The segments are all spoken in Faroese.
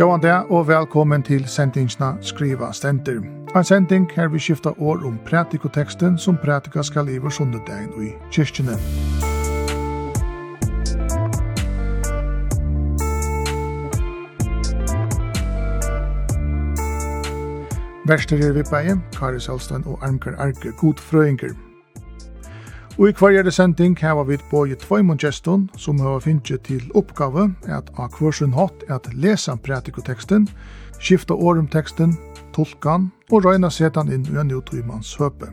Gåan det, og velkommen til sendingsna Skriva Stenter. En sending her vi skifta år om pratikoteksten som pratika skal i vår sundedagen og i kyrkjene. Verster er vi beie, Kari Salstein og Armkar Arke, god frøyngur. Og i kvarjere sending hava vi på i tvøymon gestun som hava finnje til oppgave at a kvarsun hatt at lesa pratikoteksten, skifta om teksten, tolkan og røyna setan inn i en utrymmans høpe.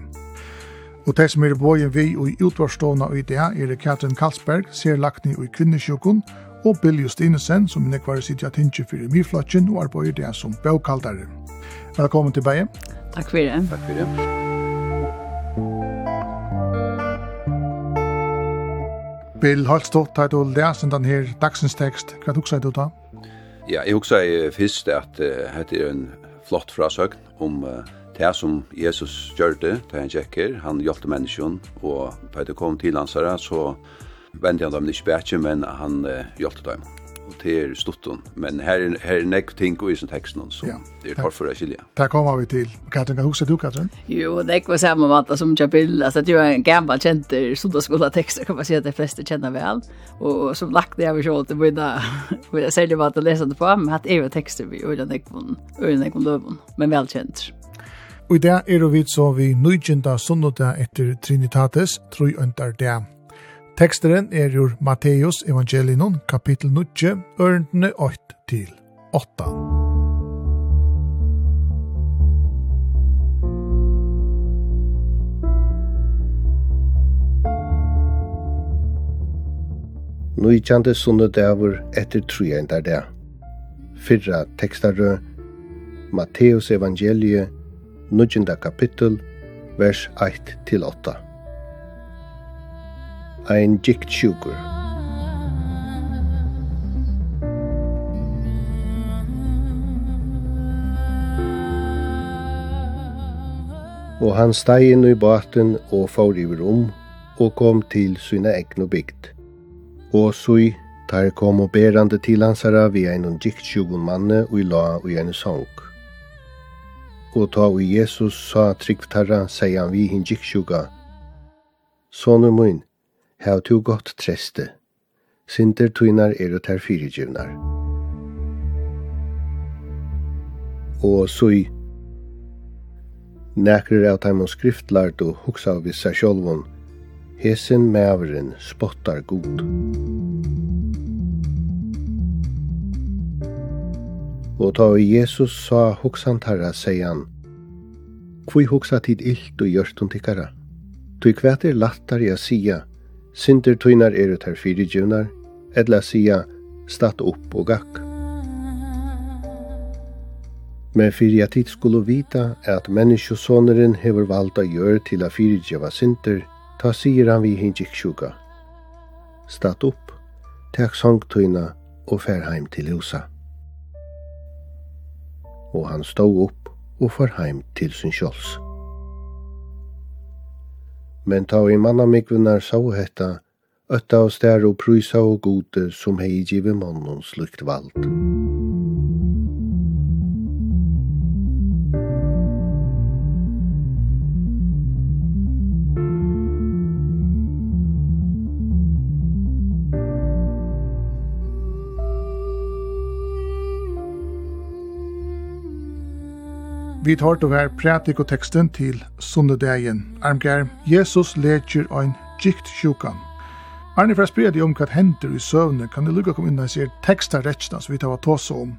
Og de som er både vi og i utvarstående og idea er Katrin Karlsberg, ser lakni og i kvinnesjukon, og Bill Justinesen, som er nekvar sitter at hinkje for myrflatjen og arbeider det som bøkaldare. Velkommen tilbake. Takk for det. Takk for det. Bill Holstort, har du lært den her dagsens tekst. Hva du sier du da? Ja, jeg husker først at uh, det er en flott frasøgn om uh, det som Jesus gjør det, det han tjekker, han hjelpte mennesken, og da det kom til hans her, så vendte han dem ikke bedre, men han uh, hjelpte dem og det er stutton, men her er, her er nekk ting og i sin tekst noen, så ja. det er parfor jeg skilja. Der kommer vi til, Katrin, kan huske du, Katrin? Jo, nekk var samme vanta som Jabil, altså det var en gammal kjent sundagsskola tekster, kan man si at de fleste kjenner vel, og som lagt det jeg vil sjå til mina, og jeg særlig vant å lese det på, men hatt er jo tekster vi, og nekk var løven, men velkjent. Og i det er vi så vi nøytjenta sundag etter Trinitatis, tror jeg øntar det. Teksteren er jo Matteus evangelinon, kapittel 9, ørendene 8 til 8. Nujtjande sunne dævur etter trujendar dæ. Fyrra tekstarø, Matteus evangelie, nujtjanda kapittel, vers 1-8 ein gikt sjukur. Og han steg inn i baten og får i rom og kom til sina egnu bygd. Og sui, tar kom og berande til hansara vi einon gikt sjugun manne og i la og i en sång. Og ta og Jesus sa trygg tarra, sier han vi hin gikt sjuga. Sonu mun, hev tu gott treste. Sinter tuinar er og ter fyrirgivnar. Og sui, nekrir av taimon skriftlart og hugsa av vissa sjolvon, hesen mæveren spottar god. Og ta Jesus sa hugsan tarra, seian, Kvui hugsa tid illt og gjørst om tikkara. Tui kvæt er lattari a sia, Sinter tøynar er ut her fyrirgjivnar, etla sia, statt opp og gakk. Men fyrir at tid skulle vita at menneskjøsåneren hever valda gjør til a fyrirgjeva sinter, ta sier han vi hinjik sjuka. Statt opp, tek sangtøyna og fer heim til husa. Og han stå opp og fer heim til sin kjols men ta i mannamikvunar sa hetta, ötta og stær og prysa og gode som hei givet mannen slukt vald. Vi tar til hver prædik og teksten til sundedagen. Armgær, Jesus leger ein gikt sjukan. Arne fra spred deg om hva hender i søvne, kan du lukka komme inn og se tekster retsna som vi tar tås om.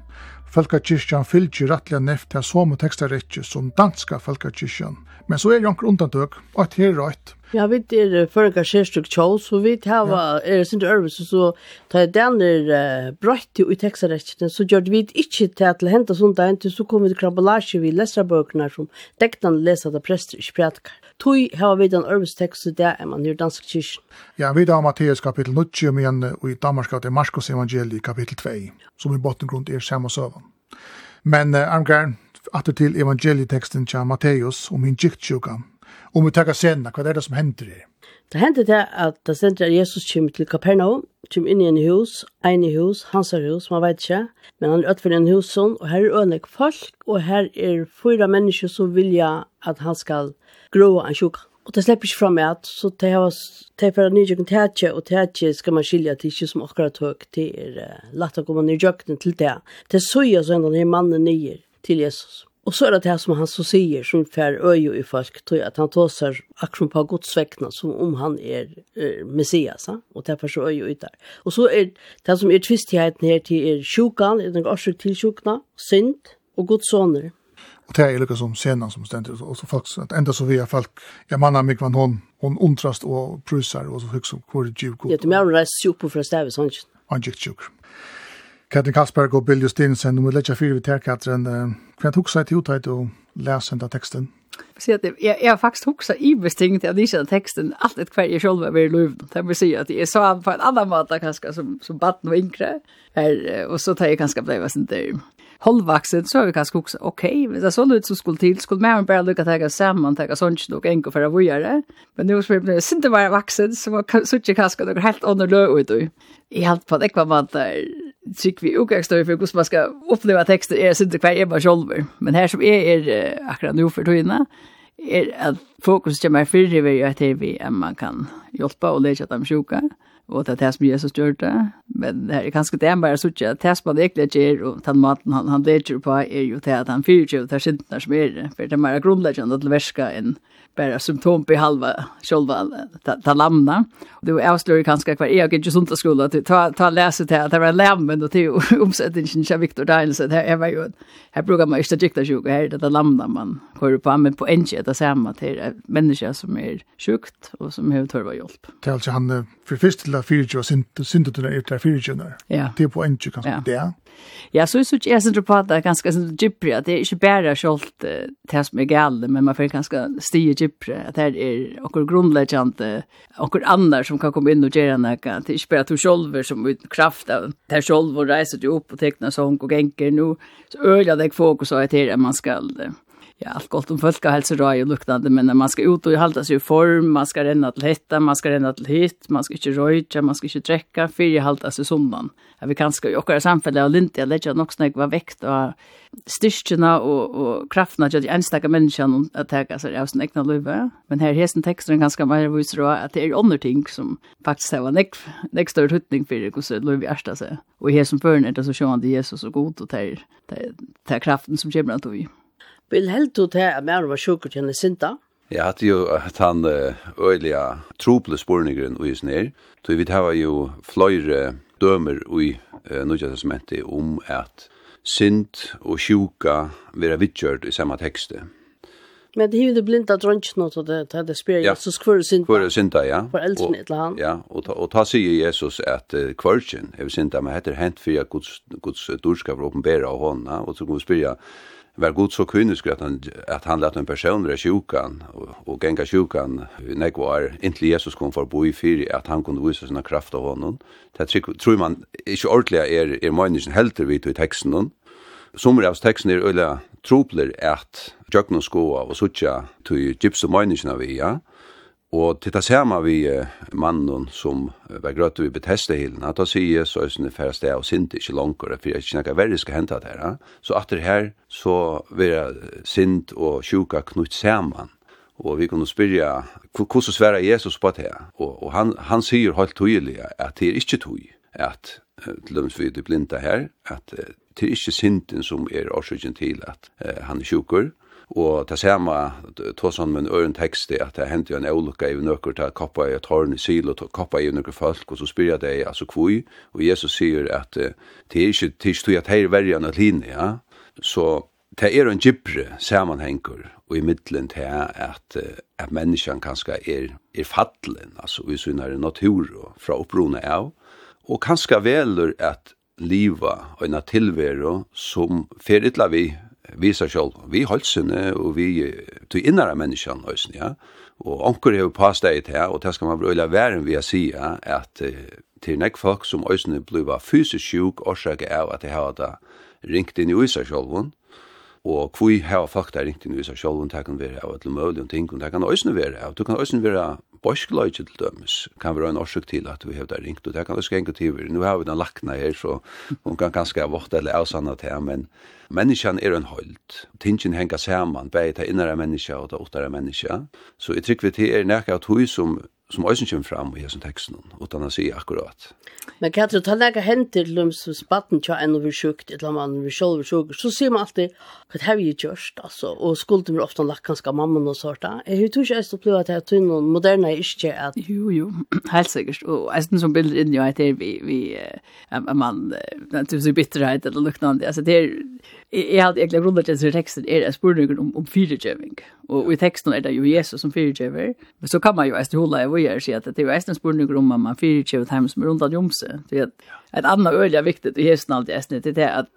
Folkakirkjan fylgjer rattliga neft til som og tekster som danska folkakirkjan. Men så er jo anker undantøk, og at her er rett, Ja, vi er førga kjærstuk tjål, så vi hava, er sindi örvis, så ta jeg den er brøtt i teksarekkene, så gjør vi ikke til at henta sunda hentu, så kom vi til krabbelage vi lesarbøkene som dektan lesa da prester ikke prædikar. Tui hava vi den örvis tekst det er man i dansk kyrkjen. Ja, vi da Matteus kapittel 90, men i Danmark er Marskos evangeli kapittel 2, som i bottengrund er samme søvann. Men, Armgren, atter til evangelieteksten til Matteus om min giktsjuka, Om vi tar senare, vad är det som händer det? Det händer det att det ständer at Jesus kommer till Kapernaum, kommer inn i en hus, en hus, hans hus, man vet inte, men han är utanför en husson, och här är önek folk, och här är fyra människor som vilja att han skal grå en sjuka. Och det slipper ikke fram med att så det har det för nye jöken tætje, och tætje ska man skilja till ikke som akkurat tog till er lätt att komma ner jöken till det. Det såg jag så ända när mannen nye till Jesus. Og så er det det som han så sier, som fer øye i folk, tror at han tåser akkurat på godsvekkene som om han er, er messias, ha? og det er for så øye ut der. Og så er det som er tvistigheten her til er sjukan, er den årsøk til sjukna, synd og godsåner. Og det er lukka som scenen som stendet, og så folk, at enda så vi er folk, jeg manna mig vann hon, hon undrast og prusar, og så hyggs som hvor er djiv god. Ja, du må reise sjuk på fra stavis, sånn ikke. Han gikk sjuk. Katrin Kasperg og Bill Justinsen, du må lägga fyra vid tärkatren. Kan jag huxa till uttaget och läsa den där texten? Så att jag, jag har faktiskt huxar i bestämt att inte texten allt ett kvar jag själv över i löven. Det vill säga att jag sa på en annan måte kanske som, som batten och yngre. är och så tar jag kanske blev sånt där hållvaxen så har vi kanske också okej, okay, men det är så lite som skulle till, skulle mer bara lucka ta samman, ta sånt nog en gång för att vara Men nu så blir det inte bara vuxen så var så inte kanske något helt annorlunda ut. Jag har på det kvar man där tycker vi också extra för hur man ska uppleva texter är så inte kvar är bara själv. Men här som är är akkurat nu för tiden är att fokus kommer för det vi att vi man kan hjälpa och lägga dem sjuka. Mm og det er det som Jesus gjør det. Men det er kanskje det han bare sier at det som han egentlig gjør, og den maten han, han leger på, er jo det at han fyrer seg og tar sintene som er det. For det er mer grunnleggende til verska enn bare symptom på halva sjølva ta lamna. Det var avslører kanskje hver jeg ikke sånt av skolen, at ta, ta lese til at det var lammen og til omsettingen av Viktor Danielsen. det her, var jo, her bruker man ikke gikta sjuk, og her er det lamna man hører på, men på en kjøtt er samme til mennesker som er sjukt og som har tørva hjelp. Det er altså han, for først til det fyrtjø, og syndet det er det fyrtjø. Ja. Det er på en tjø kanskje det. Ja, så synes jeg synes på at det er ganske sånn gypri, at det er ikke bare skjoldt det som er gale, men man får ganske stige gypri, at det er okkur grunnleggjande, okkur annar som kan komme inn og gjøre noe, det er ikke bare at du som uten kraft av, det er sjolver og reiser du opp og tekna sång og genker, nu så øyla deg fokus av at man skal ja, allt gott om folkhälsoraj och luktande, men när man ska ut och hålla sig i form, man ska renna till hetta, man ska renna till hit, man ska inte röjtja, man ska inte dräcka, för att hålla sig sundan. Ja, vi kan ska i också samfället och lintiga lägga något snägg var väckt och styrkjena och, och kraftna till enstaka människan att täcka sig av sin egna liv. Men här hästen texten ganska mer visar att det är andra ting som faktiskt har en näck större huttning för hur liv i ärsta sig. Och här som förrän är det så sjående Jesus och god och det är kraften som kommer att vi. Vil helt du til at mer var sjukker til henne sinta? Jeg hadde jo at han øyelige troble spårningeren og is ned. Så vi har jo flere dømer i uh, Nødja Testamentet om at synd og sjuka vera vidkjørt i samme tekste. Men det hiver det blinda drøntje nå til det til det spyrir ja. Jesus hver synda. Hver synda, ja. For eldsyn et eller Ja, og ta, og ta sier Jesus at uh, kvørtjen er synda, men heter hent fyrir Guds, Guds dorska for åpenbæra av hånda, og så kan vi spyrir var god så kynisk at han, at han lät en person där sjukan og og gänga sjukan när var inte Jesus kom för bo i fyra at han kunne visa sina kraft av honom. Det tror man inte ordentligt er, er människan helter vid i texten sum Sommer av teksten er öliga tropler at jökna skoa og sucha til gypsy människan av ja. Og til det samme vi eh, mannen som var grøtt vi beteste hilen, at han sier så er det færre sted og sint ikke langere, for jeg ikke snakker verre skal hente det her. Så at det her, så vil jeg sint og sjuka knutt saman. Og vi kunne spyrja, hvordan sværa Jesus på det her? Og, og han, han sier helt tydelig at det er ikke tøy, at til dem vi er blinda her, at det er ikke sinten som er årsøkjen til at eh, han er sjukker, Og det samme, to sånn med en øren tekst, at det hendte en eulukka i nøkker til kappa i et hårn i sil og kappa i nøkker folk, og så spyr jeg deg, altså kvui, og Jesus sier at det er ikke tog at her verjan at linje, ja? så det er en gypre sammanhengur, og i middelen til at, at menneskene kanskje er, er fattelen, altså vi synar natur og fra opprona av, og kanskje velur at liva og en tilvero som fer illa vi visa sjálv, vi halsene og vi til innara menneskene høysen, ja. Og onkur hevur jo pastet her, og det skal man brøyla væren vi har sida, at til nek folk som høysene bliva fysisk sjuk, årsak er at de har ringt inn i visa sjálvun, og kvui hava folk der ringt inn i seg sjálv, og det kan være av alle mulige ting, og det kan også være av, det kan også være borskløyde til dømes, kan være en årsøk til at vi har der ringt, og det kan også genge til nu nå har vi den lakna her, så hun kan ganske vårt eller avsanna til men menneskjan er en holdt, tingen henga saman, bare til innere menneska og til åttere menneska, så jeg trykker vi til er nekka at hui som som øysen kommer fram i hessen teksten, utan å si akkurat. Men kan du ta lege henter til dem som spatten tja enn og vi sjukt, eller man vi sjolv sjukt, så sier man alltid, hva har vi gjørst, altså, og skulden blir ofta lagt ganske mamman og sorta. Jeg tror ikke jeg stod at jeg tog noen moderne ikke at... Jo, jo, helt sikkert, og jeg stod som bilder inn jo etter vi, vi, en mann, tusen bitterhet eller luknande, altså det er, jeg hadde egentlig grunnet til teksten er en spurning om, om fyrirgjøving, og i teksten er det jo Jesus som fyrirgjøver, men så kan man jo etter hula, vi är så at det är en spurningar om at man fyra tjuv times med rundt av Jomse. Det er et annet annat er viktig i hästen alltid är det er at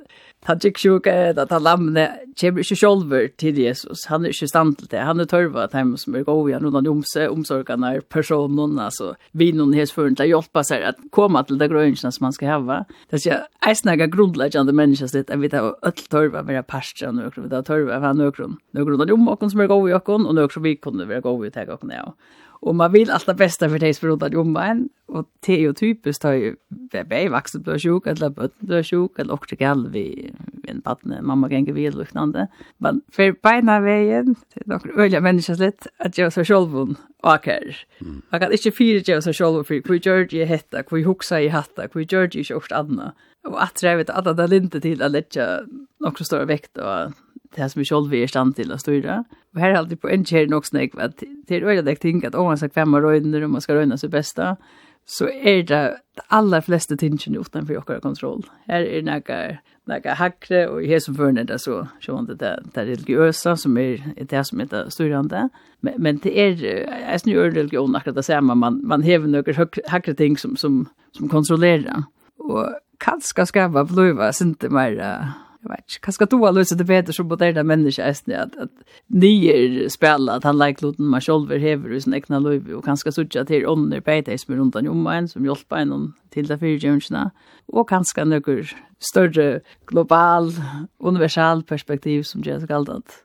han tjekk sjuka, at han lamne kommer ikke själv til Jesus. Han er ikke stand til det. Han er törva at hem som er är rundt av Jomse, omsorgene er personen, altså vi noen häst för å hjelpe seg at komme til det grønnsene som man skal ha. Det er ikke en snäga grunnleggende mennesker sitt att vi tar öll törva med det pastor och nökrum, vi tar törva med nökrum. Nökrum runt om oss som i goda og nøkron vi kunde vara goda och ta och Og man vil alt det bästa för dig för att jobba en. og det är ju typiskt att ju bäbe vuxen blir sjuk eller bötten blir sjuk eller också galt vi en badne, mamma ganger vi, eller liknande. Men for beina veien, vägen till några öliga människor slätt att jag så själv åker. Man kan inte fyra jag så själv för hur George hetta, hur huxa i hatta, gjør George ikke också annat. Og at jeg vet at det er linte til å lägga också stora vekt og det som vi själva är stand till att styra. Och här är alltid på en kär nog snägg att det är öjda ting att om man ska kvämma röjner och man ska röjna sig bästa så är det de allra flesta tingen utanför vår kontroll. Här är några några hackre och här som förnär det så så inte det det religiösa som är det som heter styrande. Men, men det är är nu religion akkurat det samma man man häver några hackre ting som som som kontrollerar. Och kanske ska vara blöva inte mer jag vet inte, kanske då alla så det bättre så både där människa är snä att ni är spela att han like låten man själv över sin egna liv och kanske såg att det är under på det som runt om en som hjälper en til det fyrtjøvnsene, og kanskje noen større global, universal perspektiv som gjør det galt.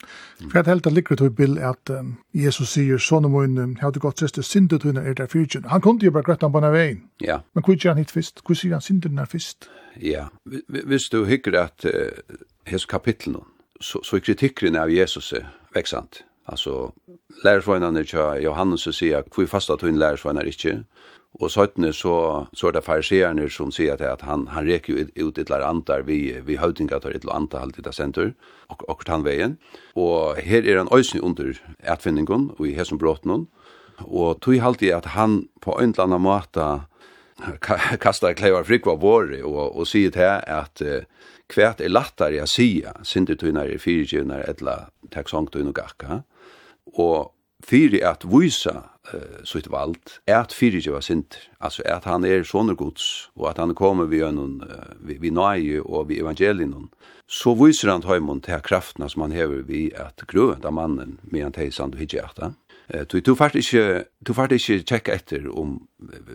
For jeg helt liker til Bill at um, Jesus sier, sånne møyne, jeg du gått siste syndet hun er der fyrtjøvn. Han kunne jo bare grøtta på denne veien. Ja. Men hvor gjør han hit först? Hvor sier han syndet hun er? Ja, hvis du hykker at uh, hans kapitlen, så, så er kritikken av Jesus er veksant. Altså, lærersvøgnene til Johannes sier, hvor fasta tøyne lærersvøgner ikke, Og søttene så, så er det farisererne som sier til at han, han reker jo ut et eller antar vi, vi høytinga til et eller annet halvt etter senter, og og han veien. Og her er han øyne under etfinningen, og i hesen bråten Og tog halvt i at han på en eller annen måte kastar kleivar frikva våre og, og sier til at uh, kvært er lattare jeg sier, sindertøyner er fyrirgjøvner, etla, takk sångt og gakka. Og fyrir at vysa uh, sitt vald, er at fyrirgjeva sinter, altså at han er sånne gods, og at han kommer vi gjennom, uh, vi, vi nøye og vi evangelien, så viser han tøymon til kraftene som han hever vi at grøvenda mannen med han teisan du hitje etter. Uh, du, du fart ikke, du fart ikke tjekka etter om,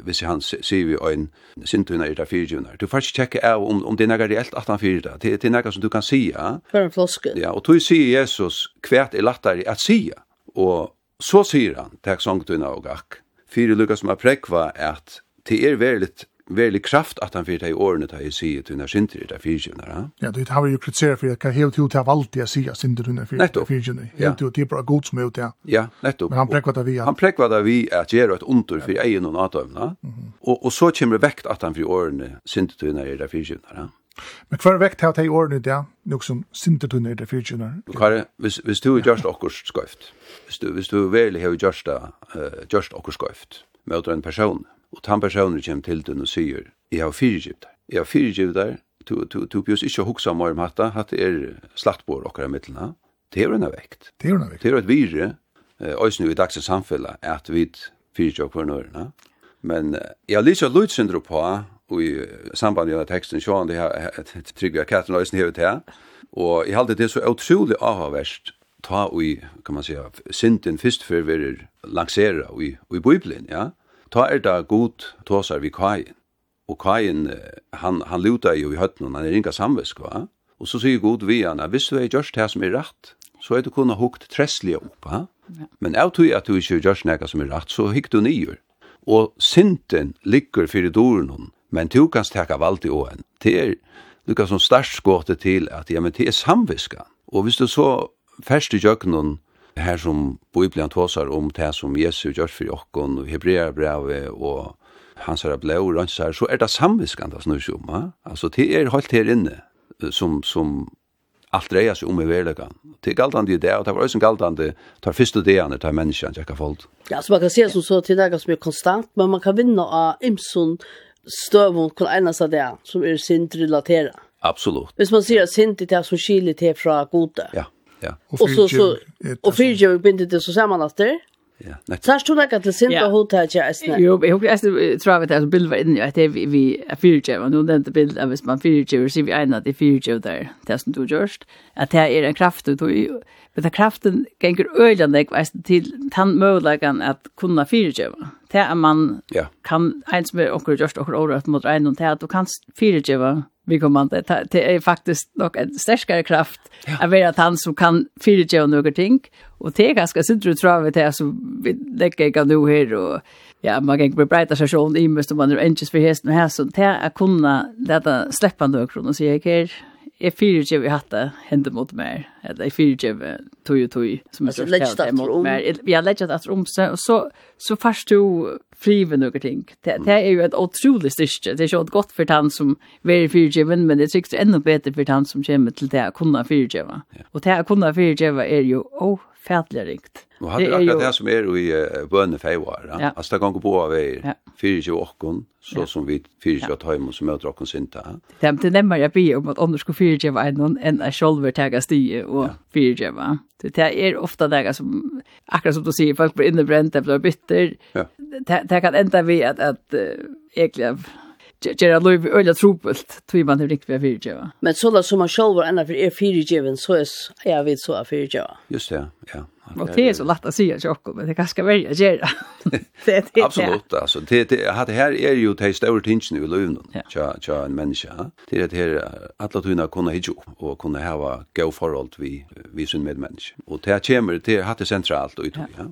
hvis han sier vi øyn, sintuna er det fyrirgjevna, du fart ikke tjekka av om, om det er nega reelt at han fyrirgjevna, det, det er nega som du kan sia. For en floske. Ja, og du sier Jesus, hvert er lattare at sia, og Så sier han, takk sangtuna og gakk, fyrir lukka som er prekva at det er veldig veldig kraft at han fyrir i årene ta i sige til når synder i det fyrtjønner. Ja, du har jo kritiseret for at helt ut av alt jeg sier synder under fyrtjønner. Helt ut, det er bare god som er ute. ja. Ja, nettopp. Men han prekvata vi Han Han det vi at gjør et ondur for egen og natøvna, og, og så kommer det vekt at han fyrir årene synder til når det fyrtjønner. Ja. Men hver vekt har de årene det, noe som sintetunner det fyrtjener? Kari, hvis, hvis du er gjørst okkur skøyft, hvis du, hvis du veldig har gjørst, uh, gjørst okkur skøyft, møter en person, og den personen kommer til den og sier, jeg har fyrtjevdar, jeg har fyrtjevdar, du, du, du bjøs ikke huksa om om hatta, hatt er slattbord okkar i middelen, det er en vekt. Det er en vekt. Det er et vire, òsnu i dags samfella, at vi fyrtjevdar hver nøyre, men jeg har lyst til å lytte på i samband med teksten han det her trygga katten løysen hevet her. Og jeg halte det så utrolig avhverst ta i, kan man säga, synden først før vi lansera i, i Bibelen, ja. Ta er det god tåsar vi kajen. Og kajen, han, han luta jo i høttene, han er inga samvisk, va? Og så sier god vi han, hvis du er gjørst her som er rett, så er du kunne hukt tresslige opp, va? Men av tog at du ikke gjørst nekka som er rett, så hikk du nyer. Og synden ligger fyrir doren men du kan teka valdi i åen. Det er lukka som størst skåte til at ja, men det er samviska. Og hvis du så færst i jøkkenen her som Bibelen tåsar om det som Jesus gjør for jokken og Hebreerbrevet og hans herre blå og här, så er det samviskan det snur seg om. Ja? Altså, det er holdt her inne som, som alt dreier seg om i verlegan. Det er galdande i det, og det var også galdande tar første degene tar menneskene tjekka folk. Ja, så man kan se som så til det er ganske mye konstant, men man kan vinna av imson støvun kun einasta det som er sint relatera. Absolut. Hvis man sier at sint er det som skiljer til fra gode. Ja, ja. Og så, så, og fyrtjøvig binder det så samanlaster. Ja. Så har du några till sent og hota jag äsna. Jo, jeg håper jeg tror att det är bild var inne att vi vi future og nå den bild av man future så vi en at det future der. Det som du gjørst, at det er en kraft och men den kraften gänger öljande vet till tant möjligen att kunna future. Det är man ja. kan ens med och görst och ora mot en och det att du kan future vi kommande det är faktiskt nog en starkare kraft ja. att vara att han som kan fylla och några ting. Och det är ganska sunt tror jag vi det så vi lägger jag nu här och ja man kan bli brighta sig själv i måste man är anxious för hästen här så det är kunna detta släppa några kronor så jag är jeg fyrir ikke vi hatt det hende mot meg, eller jeg fyrir ikke vi tog og tog som jeg tror skal det mot meg. Vi har legget etter om seg, og så, så først du frive noen ting. Det, det er jo et utrolig styrke, det er ikke godt for han som er fyrtjøven, men det er sikkert enda bedre for han som kommer til det å kunne fyrtjøve. Og det å kunne fyrtjøve er jo, åh, fætlig rikt. Og hadde det akkurat det som er i uh, bønne feivar, ja. altså det kan gå på av veier, ja. fyrir jo okkon, så ja. som vi fyrir jo at heim som møter okkon synta. Det er nemmer jeg blir om at andre skulle fyrir jo enn enn jeg vil tega sti og fyrir jo. Det er ofta det som, akkurat som du sier, folk blir innebrent, det blir bytter, det det kan enda vi at, at, at, gjøre lov øyla trobult, tog man til rikt ved fyrirgjeva. Men så la som man selv var enda for er fyrirgjeven, så er jeg vet så er fyrirgjeva. Just det, ja, Och det är så lätt att at tjock, men det kanske väljer att göra. det, det, Absolut, alltså. Det, det, det här är ju det stora tingen i ja. tja, tja en människa. Det är det här alla tunna kunna hitta och kunna ha gå förhåll vi, vi sin medmenneske. Och det här kommer, det här är centralt och uttog, ja.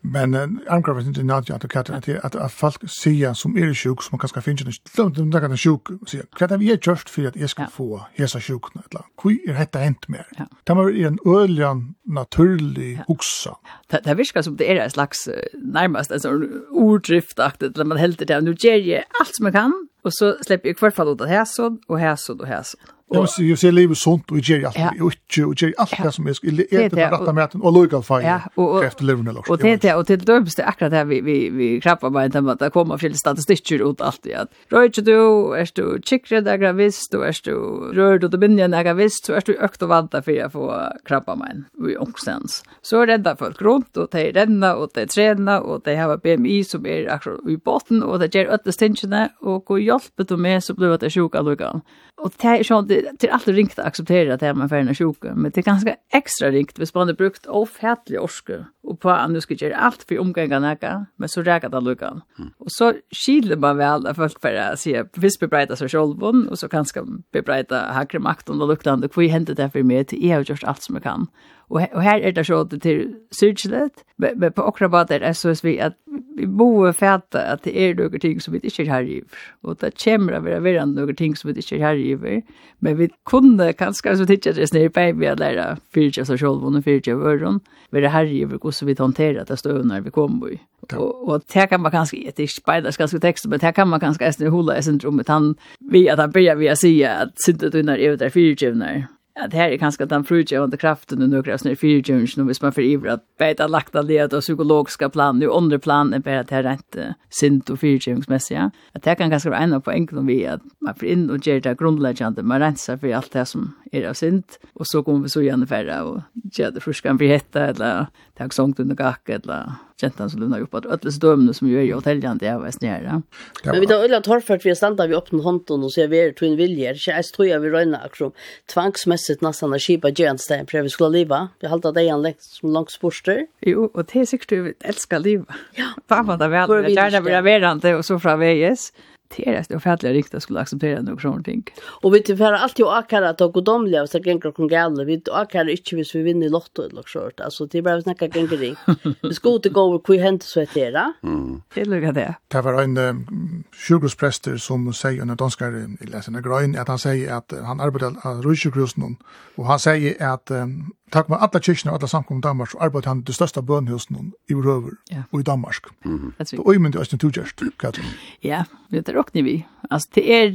Men angrava inte nåt jag att at till att at folk sier som är sjuk som man kanskje inte ikke, de där sjuk sier, hva er det är just för att jag ska få hesa sjukna eller hur är detta hänt mer. Det var en öljan naturlig hugsa. Det, det virkar som det är en slags närmast en sån orddriftaktigt där man helt det nu ger jag allt som jag kan och så släpper jag kvartfall åt det här så och här så och här så. Og så jag ser livet sunt och ger allt og ikke og gjør alt det som är är det rätta med och local fire. Efter leverne lock. Og det och till döbste akkurat det vi vi vi krappar bara inte att komma till statistiker åt allt i at. rör du er du chickre där gravist och er du rör du binden där gravist så er du økt og vant for å få krabba men i ångsens. Så är det folk rundt og de renner og de trener og de har BMI som er akkurat i botten och det ger öttestingarna og går hjälper du med så blir det sjuka luckan. Og det er sånn det det är alltid ringt att acceptera att hemma för en sjuk men det är ganska extra ringt hvis man har brukt ofärdlig orske och på att nu ska göra allt för omgången näka men så räcker det luckan och så skiljer man väl att folk bara säger visst bebreita sig självon och så ganska bebreita hakre makt och liknande hur händer det för mig till jag har gjort allt som jag kan och här är det så att det är syrkligt men på okra bara det så att vi vi må fæta at det er noen ting som vi ikke er her i. Og det kommer av å være verre noen ting som vi ikke er her i. Men vi kunne kanskje så tidsja det snir på vi å lære fyrtja seg selv og fyrtja av øren. Være i hvordan vi håndterer det støvner vi kommer i. Og, og det kan man kanskje, det er ikke bare ganske tekster, men det kan man kanskje snir hula i syndromet. Han, vi at han begynner vi å si at syndet under er der fyrtjevner Ja, det här är kanske den frugivande kraften och några sådana fyrtjörns nu hvis man för ivra att beta lakta led och psykologiska plan nu under plan är bara att det är rent sint och fyrtjörnsmässiga. Att det kan ganska vara en av poängen vi att man får in och ger det grundläggande, man rensar för allt det som är av sint och så kommer vi så gärna färre och ger det förskan för hetta eller tack sångt under gacka eller gentan som lunar upp att alla dömne som ju är i hotelljan det är väl snära. Men vi då alla torfört vi stannar vi öppna hånden och ser vi är twin viljer. Så jag tror jag vi rönna akrom. tvangsmässigt nästan att skipa gentan för vi skulle leva. Vi håller dig en längst som långt sporster. Jo och det är säkert du älskar livet. Ja. Fan vad det väl. Jag gärna vill vara verande och så fraväges. Ja det är det ofärliga riktigt skulle acceptera några sådana ting. Och vi tillför alltid och akara att och domliga och så gänger kom gälla. Vi akara inte hvis vi vinner lotto eller något sånt. Alltså det är bara snacka gänger ring. Vi ska inte gå över hur hänt så heter det. Mm. Det luggar det. Det var en um, sjukhuspräster som säger under de ska läsa en grön att han säger att han arbetar av rysjukhusen och han säger att um, takk med alla kyrkene og alla samkomne i Danmark, så arbeidde han det største bønhusen i Røver ja. og i Danmark. Mm. Det er øymen til Østen Tugjørst, Katrin. Ja, det er åkne vi. Altså, det er,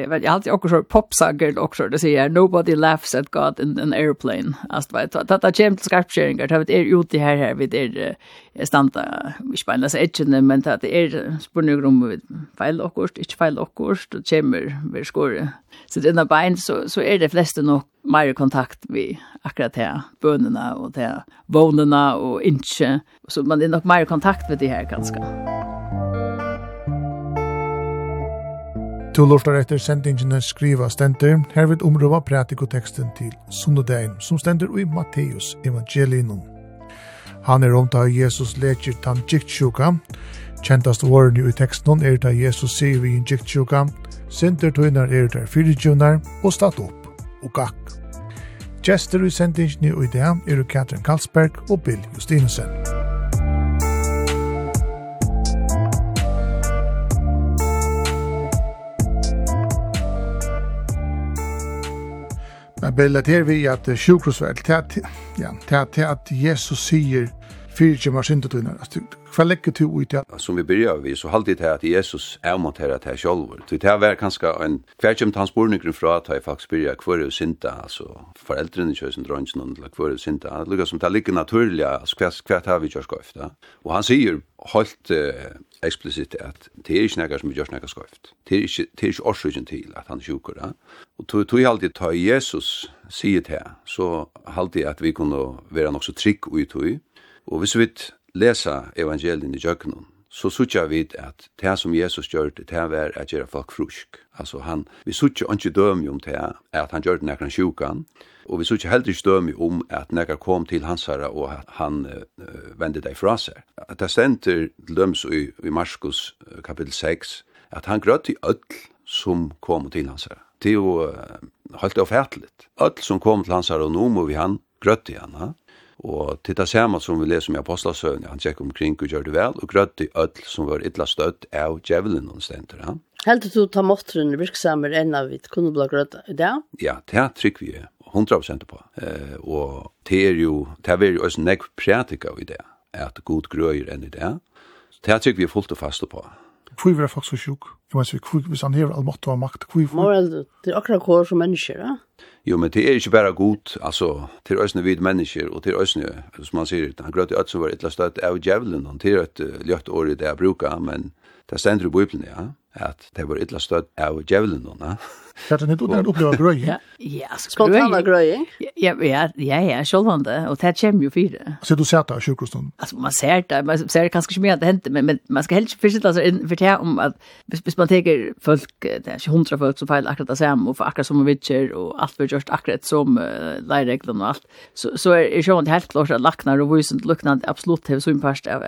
jeg vet, jeg har alltid også popsager, også, det sier, nobody laughs at God in an airplane. Altså, det vet, det kommer kjem til skarpskjøringer, det er ute her, her, vi er standa, vi spiller seg etkjene, men det er spørninger om vi feil okkurst, ikke feil okkurst, det kommer, vi skåre. Så det denne bein, så, så er det fleste nok mer kontakt vi akkurat det bönerna og det vånerna og inte. Så man er nok mer kontakt med det här ganska. To lortar etter sendingene skriva stender, hervid omrøva pratikoteksten til Sundedein, som stender i Matteus evangelinum. Han er omta Jesus leker tan giktsjuka. Kjentast våren i teksten er da Jesus sier vi en giktsjuka, sender tøyner er der fyrirtjunar og statt opp og gakk. Gjester i sendingene i dag er Katrin Karlsberg og Bill Justinesen. Men Bill, det er vi at sjukhusverk, det til at Jesus sier fyrir kjem var syndetunar. Hva legger du ut det? Som vi byrjar vi, så halde det at Jesus avmonterar det sjolver. Det her var kanskje en hver kjem tans borningren fra at jeg faktisk byrja hver er synda, altså foreldrene kjøy sin dronjen og hver er synda. Det lukkar som det ligger naturlig, altså hver, hver tar vi kjør skoift. Og han sier holdt uh, explicit at det er ikke nekkar som vi gjør nekkar skoift. Det er ikke, det er ikke årsøkjen til at han er sjukker. Ja? Og tog, tog alltid ta Jesus sier det, så halde jeg at vi kunne være nok så trygg ut tog, Og hvis vi lesa evangelien i djøknum, så sutja vi at det som Jesus gjør det, det var at gjøre folk frusk. Altså han, vi sutja ikke dømi om det, at han gjør det nekran sjukan, og vi sutja heller ikke dømi om at nekran kom til hans herre og at han uh, vende deg fra seg. At det stender til døms i, i Marskos uh, kapittel 6, at han grøtt i ødl som kom til hans herre. Det er jo uh, helt det. Ødl som kom til hans herre og nå må vi han grøtt i han, ha? Og til det samme som vi leser om i Apostelsøvn, han tjekk omkring og gjør det vel, og grøtt i ødel som var ytla støtt av djevelen noen stenter. Ja? Helt til du ta måtteren virksamer enn av vidt, kunne bli grøtt i det? Ja, det trykker vi 100% på. Eh, og det er jo, det er jo også nekv prætika i det, at god grøyer enn i det. Det trykker vi fullt og fast på. Hvor er folk så sjuk? Jeg mener, hvor, hvis han hever all måtte og makt, hvor... Moral, det er akkurat hår som mennesker, ja? Jo, men det er ikke bare godt, altså, til øsne vid mennesker, og til øsne, som man sier, han grøt i øst som var et eller støtt av djevelen, han til et løtt år i det jeg bruker, men det stender i Bibelen, ja, at det var et eller støtt av djevelen, ja. Hade ni då när upplevde gröj? Ja, ja, spontana gröj. Ja, ja, ja, ja, självande och det kommer ju fyra. Så du ser där sjukhusen. Alltså man ser det, man ser kanske inte mer det hänt men man ska helst försitta sig in för det om att hvis man tar folk det är 100 folk som fel akkurat sam och för akkurat som witcher och allt för just akkurat som lärreglan och allt så så är ju inte helt klart att lacknar och visst lucknar absolut har så impast av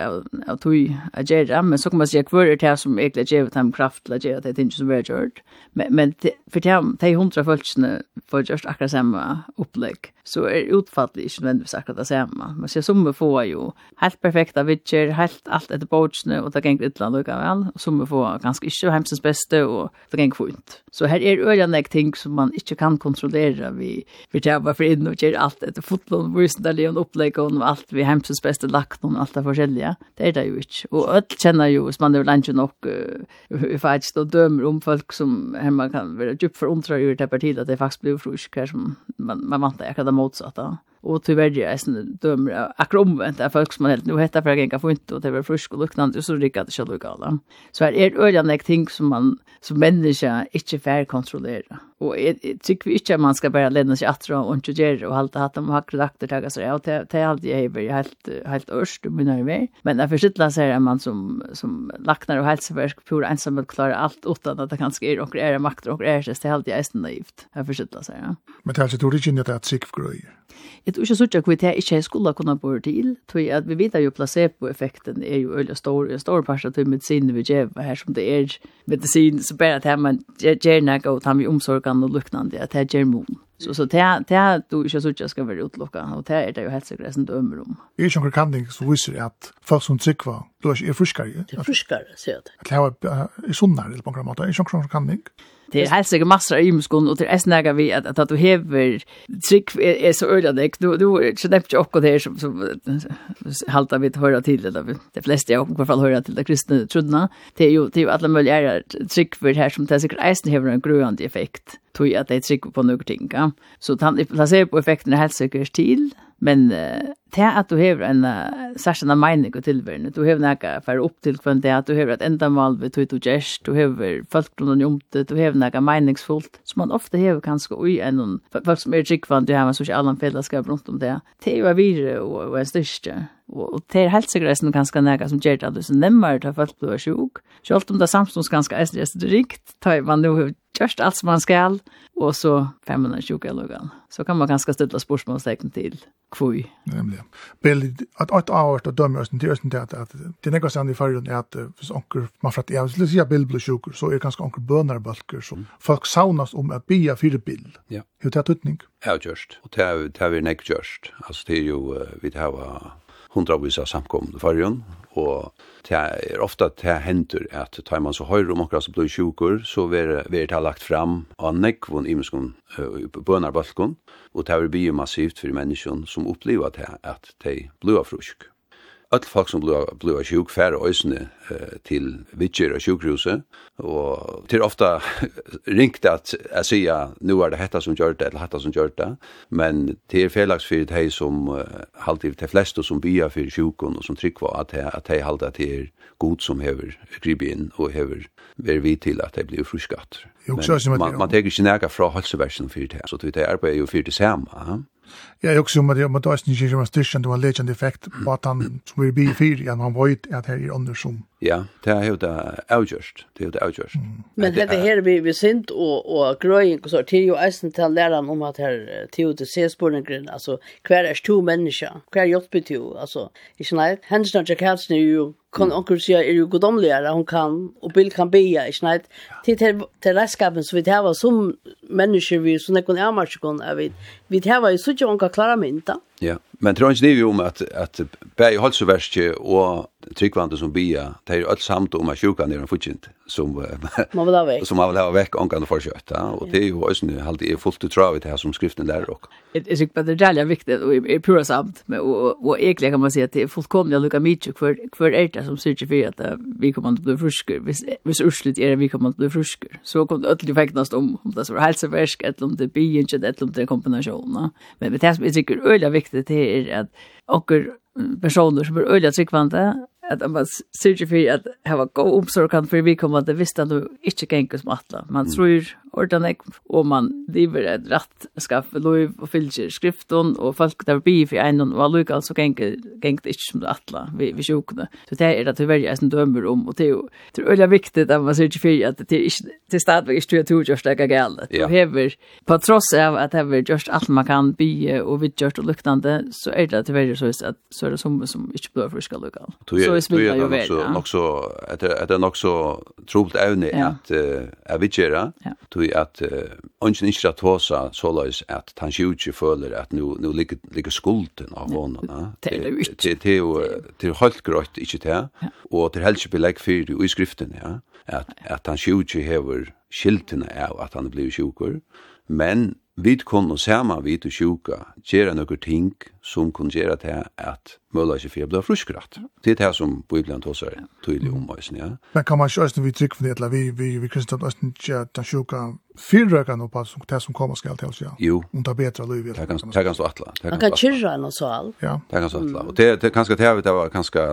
av tui agera men så kommer man säga kvar det som egentligen ger dem kraft lägger det inte som vi har gjort men men för dem, de hundra følelsene får just akkurat samme opplegg, så er utfallet ikke nødvendigvis akkurat det samme. Man ser som vi får jo helt perfekta vitcher, helt alt etter bortsene, og det ganger et land og vel, og som vi får ganske ikke hemsens beste, og det ganger fint. Så her er øyne ting som man ikke kan kontrollere, vi, vi tar for inn og gjør alt etter fotlån, vysendelig og opplegg, og alt vi hemsens beste lagt, og alt det forskjellige. Det er det jo ikke. Og öll kjenner jo, hvis man er jo nog, nok, uh, faktisk, og dømer om folk som her man kan være djupt förundrad över det partiet att det faktiskt blev frusk här som man, man vant det, jag kan det motsatta och tyvärr är sen dömer akkurat omvänt av folk som man helt nu heter för att få inte och det var frisk och luktande så det kan själva gala. Så här är öljande ting som man som människa inte får kontrollera. Och jag tycker vi inte man ska bara lämna sig att och inte göra och allt att de har kredakter taga sig och det är alltid jag är helt helt örst och menar mig. Men därför sitter så här man som som lacknar och hälsoverk på ensam att klara allt utan att det kanske är och är makt och är det helt jag är naivt. Jag försitter så här. Men det er så tror inte att det är ett sikfgröj. Jag vet ikke så ikke hva jeg ikke skulle kunne bort til, tror at vi vet jo placebo-effekten er jo øyelig stor, en stor part av medisinen vi gjør her, som det er medisin, så bare at man gjør noe, og tar med omsorgene og luknande, at det gjør mån. Så, så det det du ikke så ikke skal være utelukket, og det er det jo helt sikkert som dømer om. Jeg er ikke noen kanding som viser at folk som trykker, du er ikke friskere. Det er friskere, sier det. At det er sunnere, eller på en måte. Jeg er ikke noen kanding. Det är helt säkert massor av ymskon och det är snäga vi att, att, att du hever trick är, är så ödande. Du, du knäpper ju också det här som, som haltar vi att höra till Eller, De flesta jag i alla fall höra till det kristna trodna. Det är ju, det är ju alla möjliga trick för det här som det är säkert eisen häver en gröande effekt tog att det trykker på några ting. Ja. Så han placerar på effekten är helt säkert till. men uh, det at du har en uh, særskilt mening og tilværende, du har noe for opp til kvann det att du har et enda mål ved tog du gjørs, du har folkgrunnen om det, du har noe meningsfullt, som man ofte har kanskje i en folk som er trykkvann, du har en sosial fellesskap rundt om det. Det er jo vire og, og en styrke. Og det er helt sikkert som ganske nega som gjør det at det er nemmere til folk blir sjuk. Selv om det er samstånds ganske eisen er det rikt, tar man jo just alt som man skal, og så fem minutter sjuk eller Så kan man ganske stille spørsmålstegn til kvui. Nemlig. Bill, at alt avhørt og dømmer oss, til østen til at det er nekka sann i fargen er at hvis onker, man fratt, jeg vil si at Bill blir sjuk, så er ganske onker bønerbølker som folk saunas om at bia fyrir Bill. Ja. Hva er det? Ja, just. Og det er vi nekk just. Altså, det er jo, vi har hundravis av samkomne fargen, og det er ofta det hender at tar man så høyre om akkurat som blir sjukur, så ver det ha lagt fram av nekvun imeskun bønarbalkun, og det er bygge massivt for menneskene som opplever det at de blir frusk. Öll folk som blir blir sjuk färre ösne eh, till vitcher och sjukhuse och till ofta ringt att jag säga nu är det hetta som gör det eller hetta som gör det. Men till felags för det som uh, halvt de flesta som bia för sjukon och som tryck var att att de halda till god som hever gribe och hever ver vi till att det blir fruskat Man man tar ju snäga från hälsoversen för det så det är ju för det samma. Ja, jeg jag också med med Dawson Jimmy Jimmy Station det var legend effekt på at han som vil bli fyr ja, han vet at her er under som. Ja, det er jo det avgjørst. det er jo det outjust. Men det er her vi vi sint og, og grøying og så till jo eisen till läraren om at her til till det ses altså hver er to mennesker, hver hjelper til Kvar hjälper till alltså. Ich nein, Hans er jo kan onkel säga är ju godomligare hon kan och bild kan be ich nej till till reskapen så vi det var som människor vi så när är match kon jag vet vi det var ju så jag onkel klara mynta ja men tror inte det ju om att att berg i så och tryggvande som bia, det er alt samt om at kyrkan er en futsint som man vil ha vekk, som man vil ha vekk omgående forskjøtt, ja, og det er jo også alltid er fullt utravet det her som skriften lærer oss. Jeg synes at det er veldig viktig og er pura samt, og egentlig kan man si at det er fullkomlig å lukke mye hver er det som sier for at vi kommer til å bli frusker, hvis urslut er vi kommer til å bli frusker, så kommer det ødelig vekknast om om det som er helseversk, eller om det er byen, eller om det er kombinasjoner, men det som er sikkert øyelig viktig det er at okker personer som er øyelig tryggvande, at man ser sørger for at hava god omsorg kan for vi kommer at det visste at du ikke ganger som atla. Man tror ordentlig, og man lever et rett skaffa lov og fylger skriften, og folk der bi for en, og allukal så ganger det ikke som det atla vi, vi sjukene. Så det er at du velger en dømer om, og det er det er veldig viktig at man ser ikke fyrir at det er ikke, til stadvek ikke tror jeg gjørst det ikke gale. Hever, på tross av at hever just alt man kan bie og vidgjørst og luktande, så er det at det velger så at så er det som, som inte blir for skal lukal. Så er det jo veldig. Det er nok så troligt evne at vi gjør vi at uh, ungen ikke at hosa såleis at han sjukje føler at nu, nu ligger, ligger skulden av honom. Det er jo ikke. Det, det er jo det er helt grøyt, ikke det. Ja. Og det helst ikke belegg i skriften, ja. At, at han sjukje hever skiltene av at han blir sjukur. Men vi kunne sammen vidt og sjuka gjøre noen ting som kunne gjøre til at møller ikke fyrir ble fruskrat. Det er det som Bibelen tås seg tydelig om oss, ja. Men kan man ikke også vi trygg for det, eller vi, vi, vi kristne øyne ikke at den sjuka fyrrøkene opp at det som kommer skal til oss, ja. Jo. Om det er bedre liv. Det kan, det kan stå atla. Man kan kyrra enn og så all. Ja. Det kan stå atla. Og det, det kanskje det det var kanskje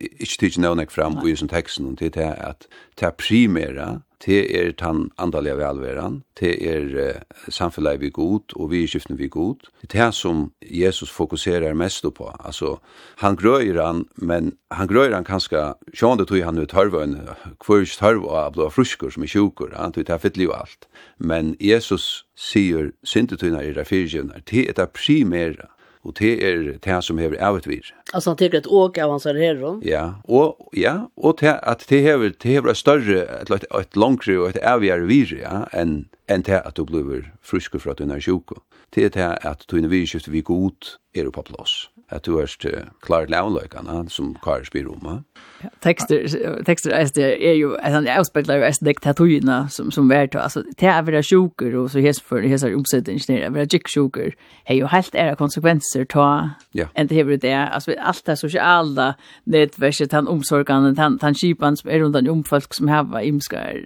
ikke tids nevnek fram i sånn teksten, det er at det er primæra, det er tann andalige velveran, det er samfunnet vi god, og vi er skiften vi god. Det er som Jesus fokuserer fokuserar mest på. Alltså han gröjer han men han gröjer han kanske sjönde tog han ut hörvön kvörst hörv och blå fruskor som är sjukor han tog det fittlig och allt. Men Jesus säger syndetyna i det är ett primära og det er det som hever avtvir. Alltså han tycker att åk av hans herron. Ja, og, ja, og det, at det hever, det hever et større, et, et, et langere og et avgjere vir, ja, enn en det at du blir frisk fra at du er sjuk til det at tøyne vidskift vi god er på plass at du er klar til avløkene som Kari spyr om. Ja, tekster, tekster er, jo, at han avspiller jo er det tatuina som, som vært, altså, det är vera sjuker, og så hese for hese omsettingene, er vera sjuker, er jo helt era konsekvenser ta, ja. enn det hever det, altså, alt det sosiale nettverset, han omsorgene, han, han kipan som er rundan om folk som hava imskar,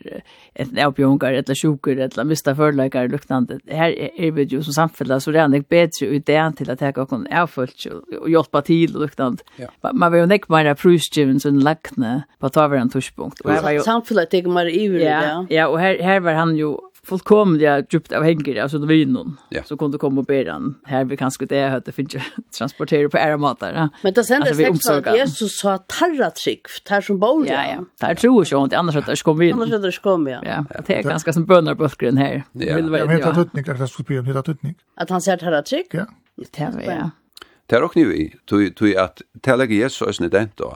enten avbjongar, eller sjuker, eller mista förläggare luktande, her er vi jo som samfunnet, så det er bedre ut det til at ta kan avfølge och hjälpa till och liknande. Ja. Man vill ju näck mer prusgiven som lackne på tavran tuschpunkt. Och här var ju samfället det är ivrig. ja. Ja, och här här var han ju fullkomliga djupt avhängig alltså det var någon ja. så kunde komma och be den här vi kanske det hade det finns transportera på era matar ja. men det sändes alltså, så att Jesus sa tarra trick tar som bor. ja ja tar tror jag inte annars att det kommer in annars att det kommer ja. ja det är ganska som bönar på skrin här ja. vill vara ja men det tutnik det skulle bli en hitta tutnik att han säger tarra trick ja det är ja Det er okni vi, tog at det legger Jesus og da,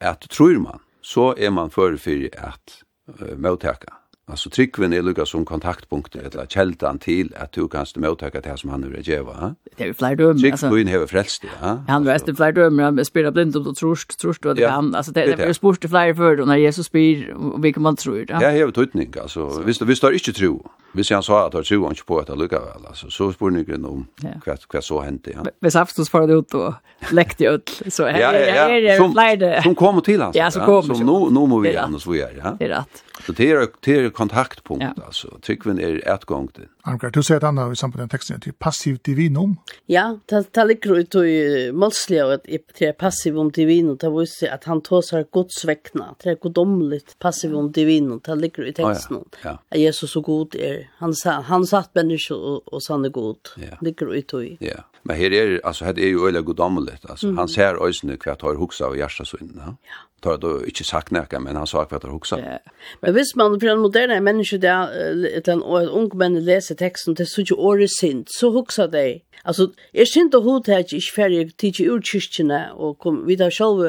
at tror man, så er man for for at uh, møtteka Alltså tryggven är lukka som kontaktpunkt eller källtan till att du kan mottaka det här som han nu va? Det är ju fler dömer. Tryggven har frälst det. Ja? Han vet det fler dömer, han spelar blind om du trorst, trorst du att ja. kan. Alltså det, det är spurt till fler för när Jesus spyr och vilka man tror. Ja, ja jag har tydning. Alltså, visst, visst har inte tro. Visst han sa att han tror inte på att han lukka väl. Alltså, så spår ni grunn om ja. vad, vad så hände. Ja. Visst Aftos farade ut och läckte ut. Så här ja, ja, är det fler. Som, som kommer till hans. Ja, som kommer. Som nu, nu må vi gärna så vi. Ja. Det är rätt. Så det er, det er kontaktpunkt ja. altså. Tryggven er är ett gång. Armgren, du sier et annet i samband med teksten, til passiv divinum? Ja, det ligger ut i målslige, at det er passiv om divinum, det viser at han tås har godsvekna, det er godomligt passiv om divinum, det ligger i teksten, oh, ja. ja. Jesus så god er, han, sa, han satt menneske og, og sann er god, ja. ligger ut i. Ja, men her er, altså, her er jo øyla godomligt, altså, mm. han ser øysene hva tar huksa av hjertasvinnen, ja? tar då inte sagt näka men han sa att det huxar. Ja. Men visst man för en moderne människa där ett en ung män läser teksten til suttje året sint, så hugsa de. Altså, jeg sint og hod her ikke ferdig tidsi ur kyrkene, og kom, vi har sjálf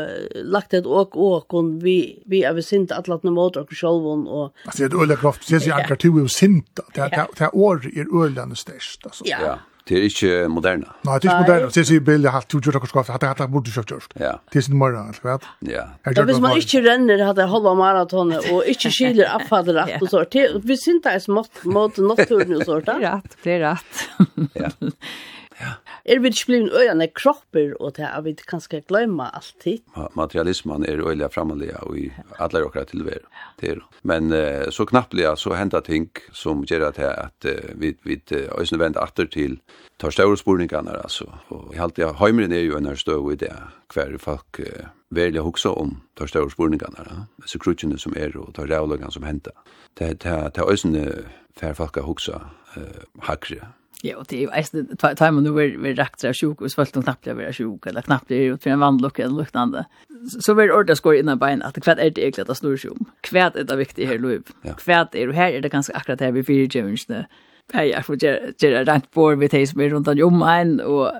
lagt et åk åk, og vi, vi er vi sint atlatne mot oss sjálf. Og... Altså, det er øyla kraft, det er sier anker, du er sint, det er året er øyla størst, Ja, Ja, Det er ikke moderna. Nej, det är inte moderna. Det är ju bilder har två jordar kvar. Hade hade borde köpt just. Ja. Det är inte moderna alls, vet? Ja. Det vill man ikke renner hade halva maraton och inte skiler avfall rett og så. Det vi syns det er mot mot naturen och så där. Rätt, det är rätt. Ja. er vi ikke blivet øyne kropper, og det er vi kanskje glemmer alltid. Materialismen er øyne fremmelig og i alle dere tilvære. Det er. Men uh, så knappelig så hender ting som gjør at, at uh, vi, vi øyne vender atter til tar større spurningene, altså. Og jeg halte, heimeren er jo en støv i det, hver folk uh, velja hugsa om tar større spurningarna, ja? så krutjene som er og tar rævløgan som henta. Det er øysene fær folk a hugsa uh, hakre Ja, och det är ju tar tar man nu vill vill rakt av sjuk och svalt knappt jag vill sjuk eller knappt är ut för en vandlock eller liknande. Så vill ordet skor innan bein att kvärt är det egentligen att snurra sjum. Kvärt är det viktigt här lov. Kvärt är det här är det ganska akkurat här vi fyra jönste. Ja, jag får göra rent på vi tes med runt om en och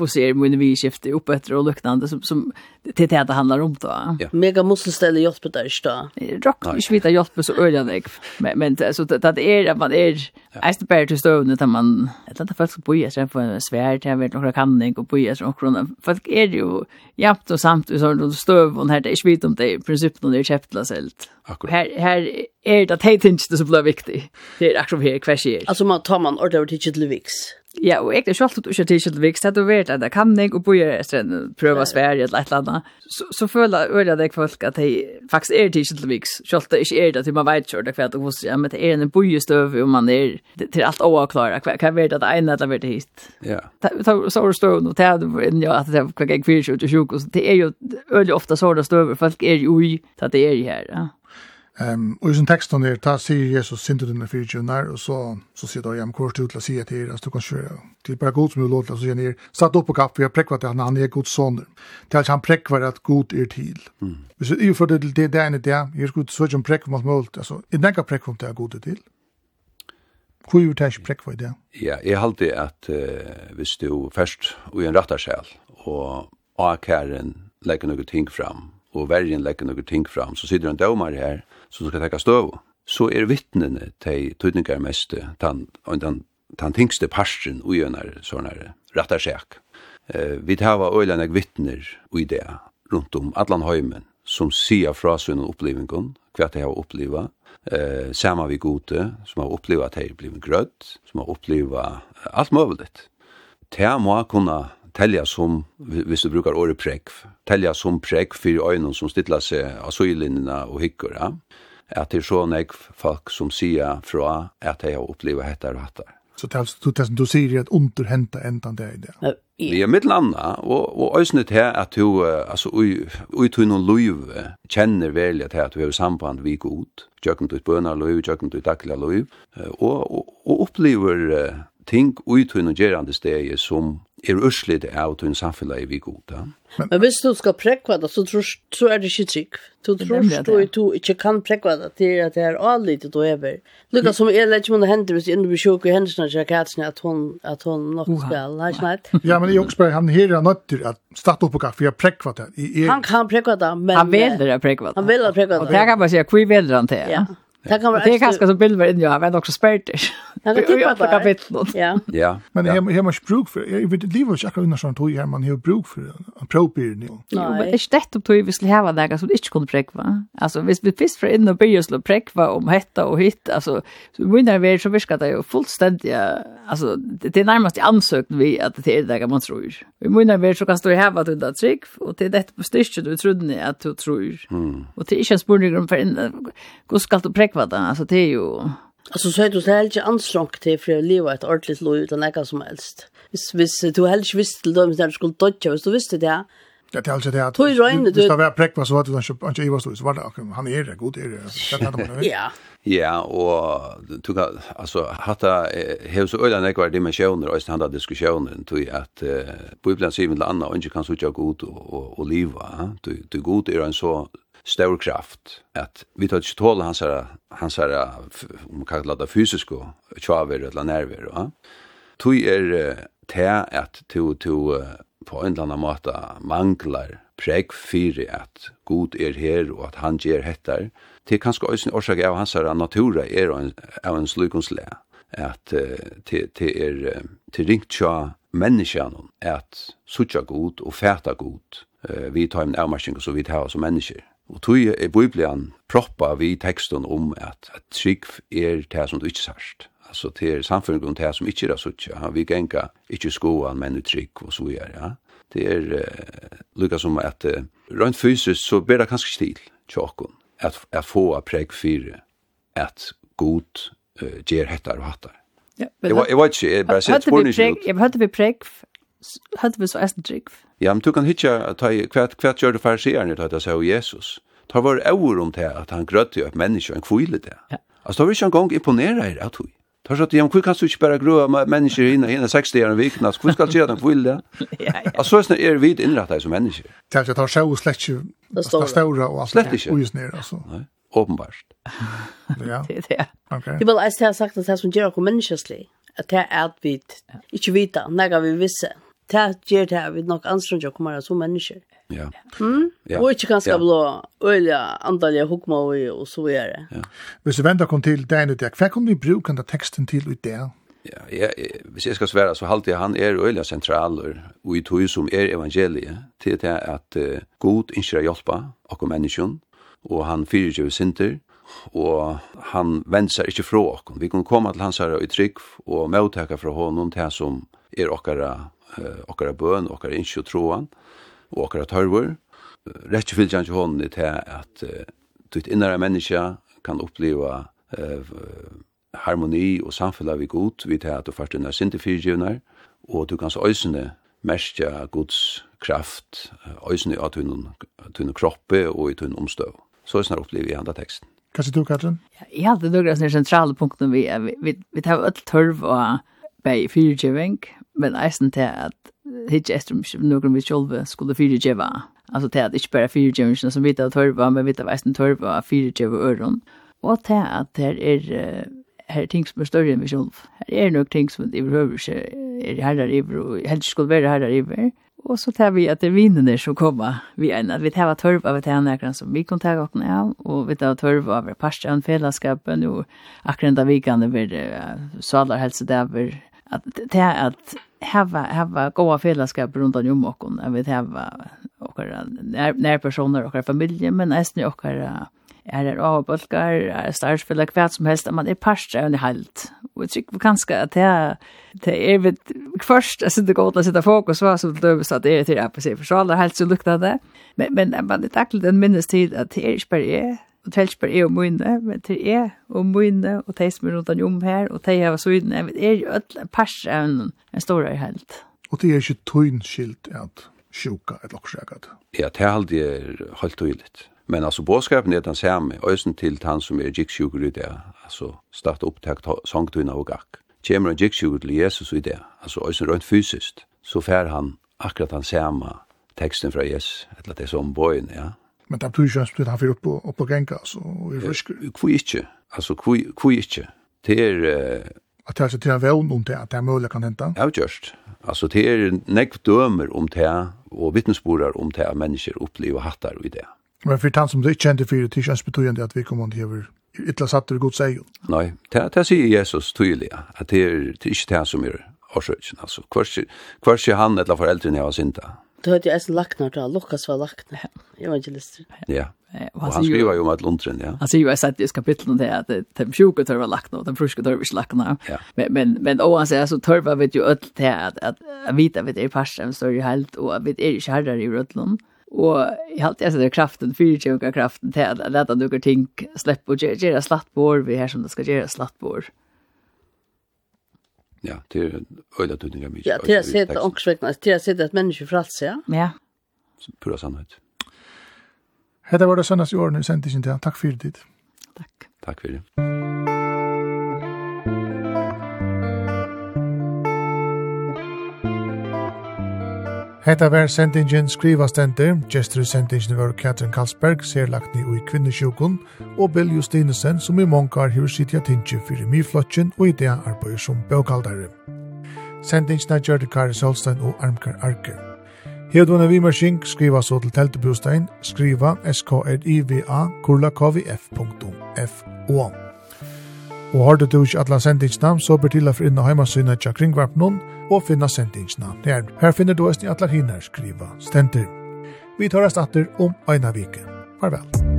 hur men vi skiftar upp efter och luktande som som till det det handlar om då. Ja. Mega musselställe hjälp på där då. Rock i svita hjälp så öliga dig. Men men alltså det det är att man är är bara till stövna att man att det folk på är sen på en svärd jag vet några kan och på är så för folk är ju jämt och samt så då stöv och här det är svit om det i princip när det är käftlöst. Här här är det att det inte så blir viktigt. Det är aktivt här kvarsier. Alltså man tar man ordentligt till Lewis. Ja, og egentlig selv om du ikke er til vikst, at du vet at det kan jeg, og bor etter en prøve Sverige eller et eller annet, så, så føler jeg øyne deg folk at de faktisk er tidskilt vikst, selv om det ikke er det til man vet ikke hva det hos, ja, men det er en bojestøv, og man er til alt overklare, hva kan at det ene eller det hit. Ja. Så er det støv og det er jo inn, ja, at det er hva jeg kvirt, og det er jo øyne ofte så er det støv, folk er jo i, at det er i her, ja. Ehm och i sin text där ta sig Jesus synte den för junar och så så ser då jag kort ut att se att du kan köra. till bara god som låter så ni Satt upp på kaffe och präkvat att han är god son. till att han präckvar att god är till. Vi så ju för det det där det där. Jag skulle så som präkvar mot mål alltså. I den kan präkvar det är god till. Hur ju täsch präkvar det? Ja, jag hållde att eh vi stod först och en rättarskäl och akaren lägger något ting fram og vergen legger noen ting fram, så sitter en dømer her som skal tekka støv. Så er vittnene til tøytningar mest, den, den, den tingste parsten og gjønner sånne rattarskjæk. Eh, vi tar av øyne vittner og det rundt om Adlan Høymen, som sier fra sin opplevingen, hva de har oppleva, eh, sammen vi gode, som har oppleva at de har blevet grødd, som har oppleva alt mulig. Det må kunne telja som, hvis du brukar året prekv, telja som prekv for øynene som stiller seg av søylinjene og hykker, ja? at det er så nek folk som sier fra at jeg har opplevd hette og hette. Så det er altså du, som du sier at underhenta endan det i det? Ja, mitt landa, og, og òsne til at du, altså, ui tui noen luiv, kjenner velja til at du har samband vi god, tjøkken til i luiv, tjøkken til daglig luiv, og, og, og opplever ting ui tunn og gerande stegi som er urslit av tunn samfunnet vi goda. Men, Men hvis du skal prekva det, så, tror, så er det ikke trygg. Du tror du, du ikke kan prekva det til at det er avlitet og ever. Lukka som er lett som hun hender hvis inne blir sjuk i hendelsene til katsene at hun, at hun nok skal ha snart. Ja, men jeg også spør, han her er nødt til at starte opp på kaffe, jeg prekva det. Han kan prekva det, men... Han vil det prekva det. Han vil det prekva det. Og det kan man si, hvor vil han til? Ja. Det kan vara det kanske så bilder in jag men också spärrt. Det kan tippa på kapitlet. Ja. Ja. Men jag jag måste bruk för jag vet lever jag kan någon tog här man har bruk för en proper nu. Jo, men det stätt upp tog vi skulle ha där så det inte kunde präck va. Alltså visst vi fisk för in och börja slå präck va om hetta och hitt alltså så vi så viskar det ju fullständigt alltså det är närmast i ansökt vi att det är det där man tror. Vi menar vi så kan stå här vad det trick och det är det på stycket du trodde ni att du tror. Och det är inte en spurning om för en hur ska du nekva det, altså det er jo... Alltså så är du så helt inte ansträngd till för att leva ett ordentligt liv utan något som helst. Hvis, hvis du helst visste till dem när du skulle dodja, hvis du visste det, det är alltså det att Tui Røyne, du... Hvis det var prekva, så var det ikke Ivar Stor, så var det, han er god, er det, Ja. Ja, og du kan, altså, hatta, hev så øyla nekvar dimensjoner, og handa diskusjoner, tui at uh, Bibelen sier med anna, og ikke kan sutja god og, og, og liva, du god er en så stor kraft att vi tar ikke tåle hans här hans här om man kallar det og tjaver eller nerver va Tog er te at to to på en eller annen måte manglar prägg fyrir at god er her og at han ger hettar til kanskje òsne årsak av hans her natura er en, av en slukonsle at til, til er til ringt tja menneskjan at sutja god og fæta god vi tar en avmarsing og så vidt hava som mennesker Og tog er Bibelen proppa vi teksten om at, at trygg er det som du ikke sørst. Altså det er samfunnet om det som ikke er sørst. Ja. Vi genka ikke skoan, men trygg og så gjør. Ja. Det er uh, lukka som at uh, rent fysisk så ber det kanskje stil tjokken at, at få av preg fire at god uh, gjer hettar og hattar. Ja, jeg, jeg vet ikke, jeg bare sier spørningsnut. Jeg hørte vi preg hade vi så ästen trygg. Ja, men du kan hitja, hva gjør du fariseerne til at jeg sier Jesus? Ta var over om det at han grøtte opp mennesker, en kvile det. Ja. Altså, da vil ikke en gang imponere her at hun. Ta så at, ja, men hvor kan du ikke bare grøa mennesker inne, i 60 år i viken, altså, hvor skal du gjøre at han kvile det? ja, ja. Altså, så er vi innrettet som mennesker. Det er ikke, tar seg og slett ju. det ståre og alt. Slett ikke. ner alltså. Nei, åpenbart. ja. Det är det. Okej. Det vill jag har sagt att det som gör oss menneskeslig, att det är att vi inte vet, när vi visste, det gjør det vi nok anstrenger å komme som mennesker. Ja. Mm? ja. Og ikke ganske ja. blå øyne hukma og, og så er. Ja. Hvis du venter kom til deg nødt, hva kan du bruke den teksten til ut der? Ja, ja, jeg, hvis jeg skal svære, så halte jeg han er øyla sentraler og i tog som er evangeliet til det at uh, god ikke hjelpa akkur menneskjon og han fyrer ikke sinter og han vensar ikke fra okkom. Vi kan komme til hans herre i trygg og møttaka fra honom til som er okkara eh, okkara bøn, okkara innskjø troan, og okkara tørvor. Rett og fyllt hånden er til at eh, ditt innere menneske kan oppleva eh, harmoni og samfunnet vi god, vi til at du først under sinte og du kan så øysene merke Guds kraft, øysene av tunne kroppe og i tunne omstøv. Så er snart opplever i andre teksten. Kanskje du, Katrin? Ja, jeg hadde noen sånne centrala punkter vi, vi, vi, vi tar alt törv och bei fyrtjøving, men eisen til at hitje etter noen vi sjolve skulle fyrirgjeva. Altså til at ikke bare fyrirgjeva som vita av tørva, men vita av eisen tørva av fyrirgjeva øron. Og til at her er her ting som er større enn vi sjolv. Her er nok ting som i behøver ikke er herrar iver, og helst skulle være herrar iver. Og så tar vi at det er vinnene som kommer. Vi er at vi tar tørva av til nekran som vi kan ta åkne av, og vi tar tørva av parstjan, fellesskapen, og akkurat da vi kan være salarhelsedaver, at det er at hava hava goda fällskap runt om oss och vi hava och när när personer och familjer men även och är det av bulkar är starkt för kvart som helst man är pastra och helt och tycker vi kanske att det det är vet först alltså det går att sätta fokus va så det så att det är till på sig för så alla helt så luktar det men men man det tacklar den minnes tid att det är inte og Telsberg er og mine, men til er og mine, og de som er rundt om her, og de har søyden, jeg vet, er jo alle pers en, en stor helt. Og det er ikke tøynskilt at sjuka et lokksjægat? Ja, det er aldri helt tøyligt. Men altså, bådskapen er den samme, øysen til han som er gikksjuker i det, altså, starte opp til sangtøyna og gakk. Kjemmer en gikksjuker til Jesus i det, altså, øysen rønt fysisk, så fær han akkurat han samme teksten fra Jesus, eller det som bøyen, ja, Men det betyr ikke at han fyrer opp på, opp på genga, altså, og er rysker. Hvor ikke? Altså, hvor ikke? Det er... At det er altså til en vevn om det, at det er mulig kan hente? Ja, just. Altså, det er nekv dømer om det, og vittnesborer om det, at mennesker opplever hattar og i det. Men for han som du ikke kjente for det, det er ikke betydende at vi kommer til å gjøre ytla satt det god seg. Nei, det, det sier Jesus tydelig, at det er, det ikke det som er årsøkjen, altså. Hver han eller foreldrene har sinta. Du hørte jo eisen laknar da, Lukas var laknar, evangelister. Ja, og han skriver jo om at Lundren, ja. Han sier jo, jeg sett i kapitlet det, at de sjuke tør var laknar, de fruske tør var ikke laknar. Ja. Men, men, men og han sier, så tør var vi jo ødel til at, at jeg vet at vi er parsen, så er jo helt, og at vi er ikke herrer i Rødlund. Og jeg halte jeg sier kraften, fyrtjøkka kraften til at leta nukker ting slepp, og gjøre slatt på år vi her som det skal gjøre slatt på. Ja Ja, det er øyla tøyninga mykje. Ja, til å se det ångsvekna, til å se det et menneske fra ja. Ja. Pura sannhet. Hette var det søndags i årene, vi sendte ikke til. Takk for det. Takk. Takk for det. Hetta var sendingen skrivastender, gestur sendingen var Katrin Karlsberg, lagt ni i kvinnesjukun, og Bill Justinesen, som i mongar hur sitja tinge fyrir miflotjen og idea det arbeider som bøkaldare. Sendingen er gjørte Kari Solstein og Armkar Arke. Hedvunna Vimersing, skriva så til skriva skriva skriva skriva skriva skriva skriva skriva skriva Og har du du ikke alle sendingsene, så bør til å få inn og hjemmesynet til kringvarpnen og finne sendingsene. Her, her finner du også i alle hinner skriva stenter. Vi tar oss atter om Øyna Vike. Farvel.